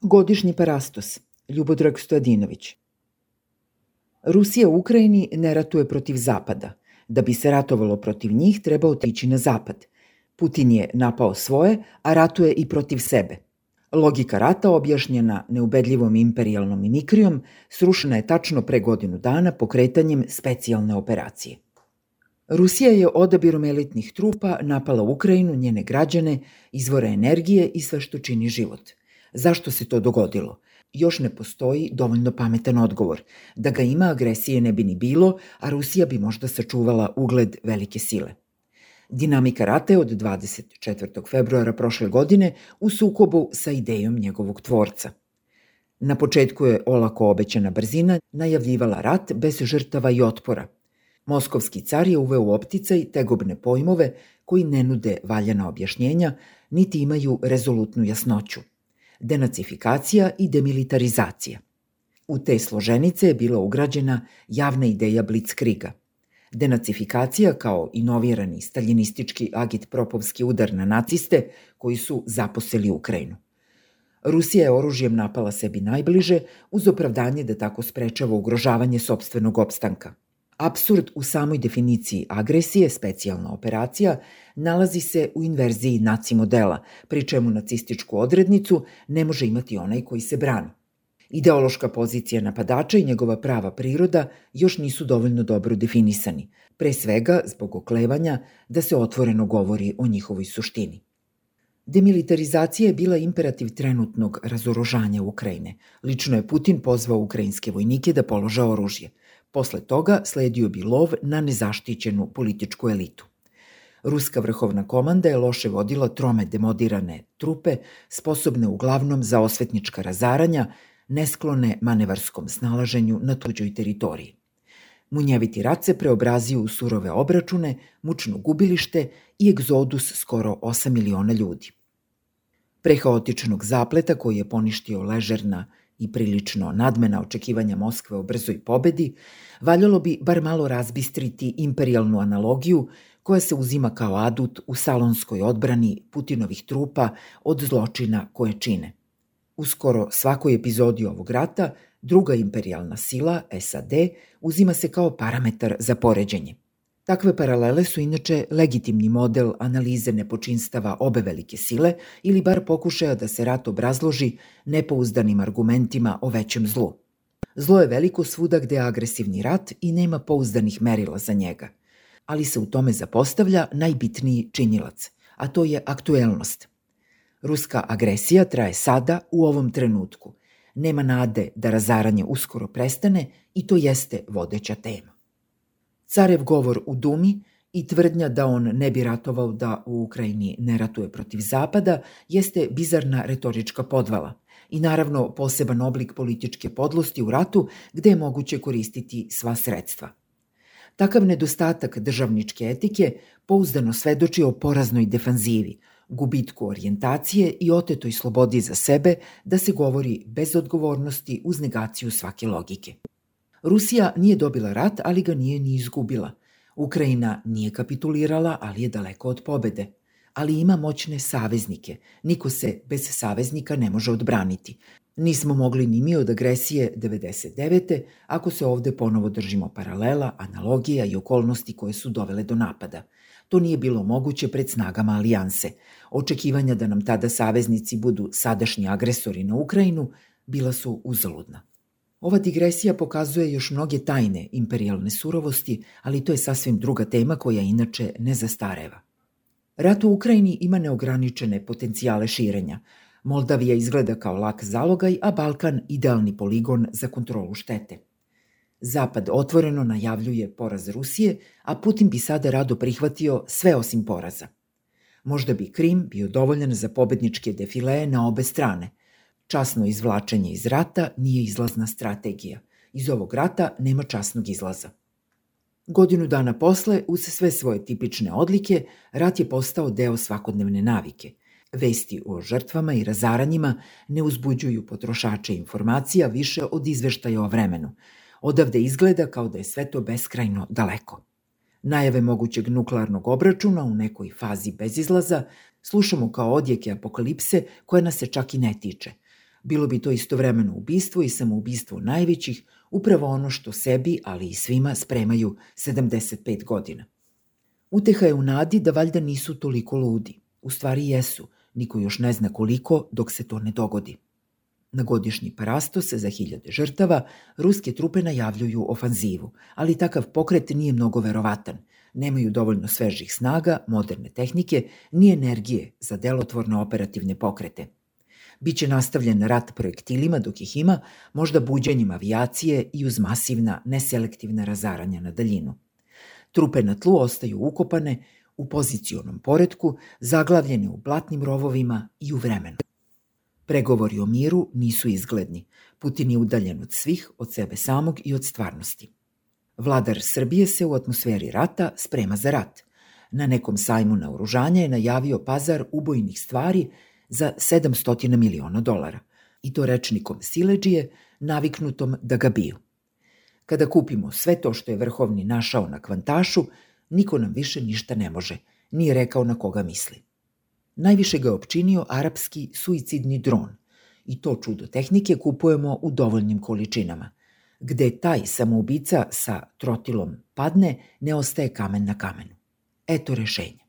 Godišnji parastos, Ljubodrag Stojadinović. Rusija u Ukrajini ne ratuje protiv Zapada. Da bi se ratovalo protiv njih, treba otići na Zapad. Putin je napao svoje, a ratuje i protiv sebe. Logika rata, objašnjena neubedljivom imperijalnom mimikrijom, srušena je tačno pre godinu dana pokretanjem specijalne operacije. Rusija je odabirom elitnih trupa napala Ukrajinu, njene građane, izvore energije i sve što čini život – Zašto se to dogodilo? Još ne postoji dovoljno pametan odgovor. Da ga ima, agresije ne bi ni bilo, a Rusija bi možda sačuvala ugled velike sile. Dinamika rata je od 24. februara prošle godine u sukobu sa idejom njegovog tvorca. Na početku je olako obećana brzina najavljivala rat bez žrtava i otpora. Moskovski car je uveo u opticaj tegobne pojmove koji ne nude valjana objašnjenja, niti imaju rezolutnu jasnoću – denacifikacija i demilitarizacija. U te složenice je bila ugrađena javna ideja Blitzkriga. Denacifikacija kao inovirani staljinistički agitpropovski udar na naciste koji su zaposeli Ukrajinu. Rusija je oružjem napala sebi najbliže uz opravdanje da tako sprečava ugrožavanje sobstvenog opstanka – Absurd u samoj definiciji agresije, specijalna operacija, nalazi se u inverziji naci modela, pri čemu nacističku odrednicu ne može imati onaj koji se brani. Ideološka pozicija napadača i njegova prava priroda još nisu dovoljno dobro definisani, pre svega zbog oklevanja da se otvoreno govori o njihovoj suštini. Demilitarizacija je bila imperativ trenutnog razoružanja Ukrajine. Lično je Putin pozvao ukrajinske vojnike da položa oružje – Posle toga sledio bi lov na nezaštićenu političku elitu. Ruska vrhovna komanda je loše vodila trome demodirane trupe, sposobne uglavnom za osvetnička razaranja, nesklone manevarskom snalaženju na tuđoj teritoriji. Munjeviti rat se preobrazio u surove obračune, mučno gubilište i egzodus skoro 8 miliona ljudi. Pre haotičnog zapleta koji je poništio ležerna i prilično nadmena očekivanja Moskve o brzoj pobedi, valjalo bi bar malo razbistriti imperialnu analogiju koja se uzima kao adut u salonskoj odbrani Putinovih trupa od zločina koje čine. U skoro svakoj epizodi ovog rata, druga imperialna sila, SAD, uzima se kao parametar za poređenje – Takve paralele su inače legitimni model analize nepočinstava obe velike sile ili bar pokušaja da se rat obrazloži nepouzdanim argumentima o većem zlu. Zlo je veliko svuda gde je agresivni rat i nema pouzdanih merila za njega. Ali se u tome zapostavlja najbitniji činilac, a to je aktuelnost. Ruska agresija traje sada, u ovom trenutku. Nema nade da razaranje uskoro prestane i to jeste vodeća tema. Carev govor u Dumi i tvrdnja da on ne bi ratovao da u Ukrajini ne ratuje protiv Zapada jeste bizarna retorička podvala i naravno poseban oblik političke podlosti u ratu gde je moguće koristiti sva sredstva. Takav nedostatak državničke etike pouzdano svedoči o poraznoj defanzivi, gubitku orijentacije i otetoj slobodi za sebe da se govori bez odgovornosti uz negaciju svake logike. Rusija nije dobila rat, ali ga nije ni izgubila. Ukrajina nije kapitulirala, ali je daleko od pobede. Ali ima moćne saveznike. Niko se bez saveznika ne može odbraniti. Nismo mogli ni mi od agresije 99. ako se ovde ponovo držimo paralela, analogija i okolnosti koje su dovele do napada. To nije bilo moguće pred snagama alijanse. Očekivanja da nam tada saveznici budu sadašnji agresori na Ukrajinu bila su uzaludna. Ova digresija pokazuje još mnoge tajne imperialne surovosti, ali to je sasvim druga tema koja inače ne zastareva. Rat u Ukrajini ima neograničene potencijale širenja. Moldavija izgleda kao lak zalogaj, a Balkan idealni poligon za kontrolu štete. Zapad otvoreno najavljuje poraz Rusije, a Putin bi sada rado prihvatio sve osim poraza. Možda bi Krim bio dovoljan za pobedničke defileje na obe strane, Časno izvlačenje iz rata nije izlazna strategija. Iz ovog rata nema časnog izlaza. Godinu dana posle, uz sve svoje tipične odlike, rat je postao deo svakodnevne navike. Vesti o žrtvama i razaranjima ne uzbuđuju potrošače informacija više od izveštaja o vremenu. Odavde izgleda kao da je sve to beskrajno daleko. Najave mogućeg nuklearnog obračuna u nekoj fazi bez izlaza slušamo kao odjeke apokalipse koja nas se čak i ne tiče – Bilo bi to istovremeno ubistvo i samoubistvo najvećih, upravo ono što sebi, ali i svima, spremaju 75 godina. Uteha je u nadi da valjda nisu toliko ludi. U stvari jesu, niko još ne zna koliko dok se to ne dogodi. Na godišnji parasto se za hiljade žrtava ruske trupe najavljuju ofanzivu, ali takav pokret nije mnogo verovatan. Nemaju dovoljno svežih snaga, moderne tehnike, ni energije za delotvorno operativne pokrete. Biće nastavljen rat projektilima dok ih ima, možda buđenjem avijacije i uz masivna, neselektivna razaranja na daljinu. Trupe na tlu ostaju ukopane u pozicionom poredku, zaglavljene u blatnim rovovima i u vremenu. Pregovori o miru nisu izgledni. Putin je udaljen od svih, od sebe samog i od stvarnosti. Vladar Srbije se u atmosferi rata sprema za rat. Na nekom sajmu na oružanje je najavio pazar ubojnih stvari za 700 miliona dolara. I to rečnikom sileđije, naviknutom da ga biju. Kada kupimo sve to što je vrhovni našao na kvantašu, niko nam više ništa ne može, nije rekao na koga misli. Najviše ga opčinio arapski suicidni dron i to čudo tehnike kupujemo u dovoljnim količinama. Gde taj samoubica sa trotilom padne, ne ostaje kamen na kamenu. Eto rešenja.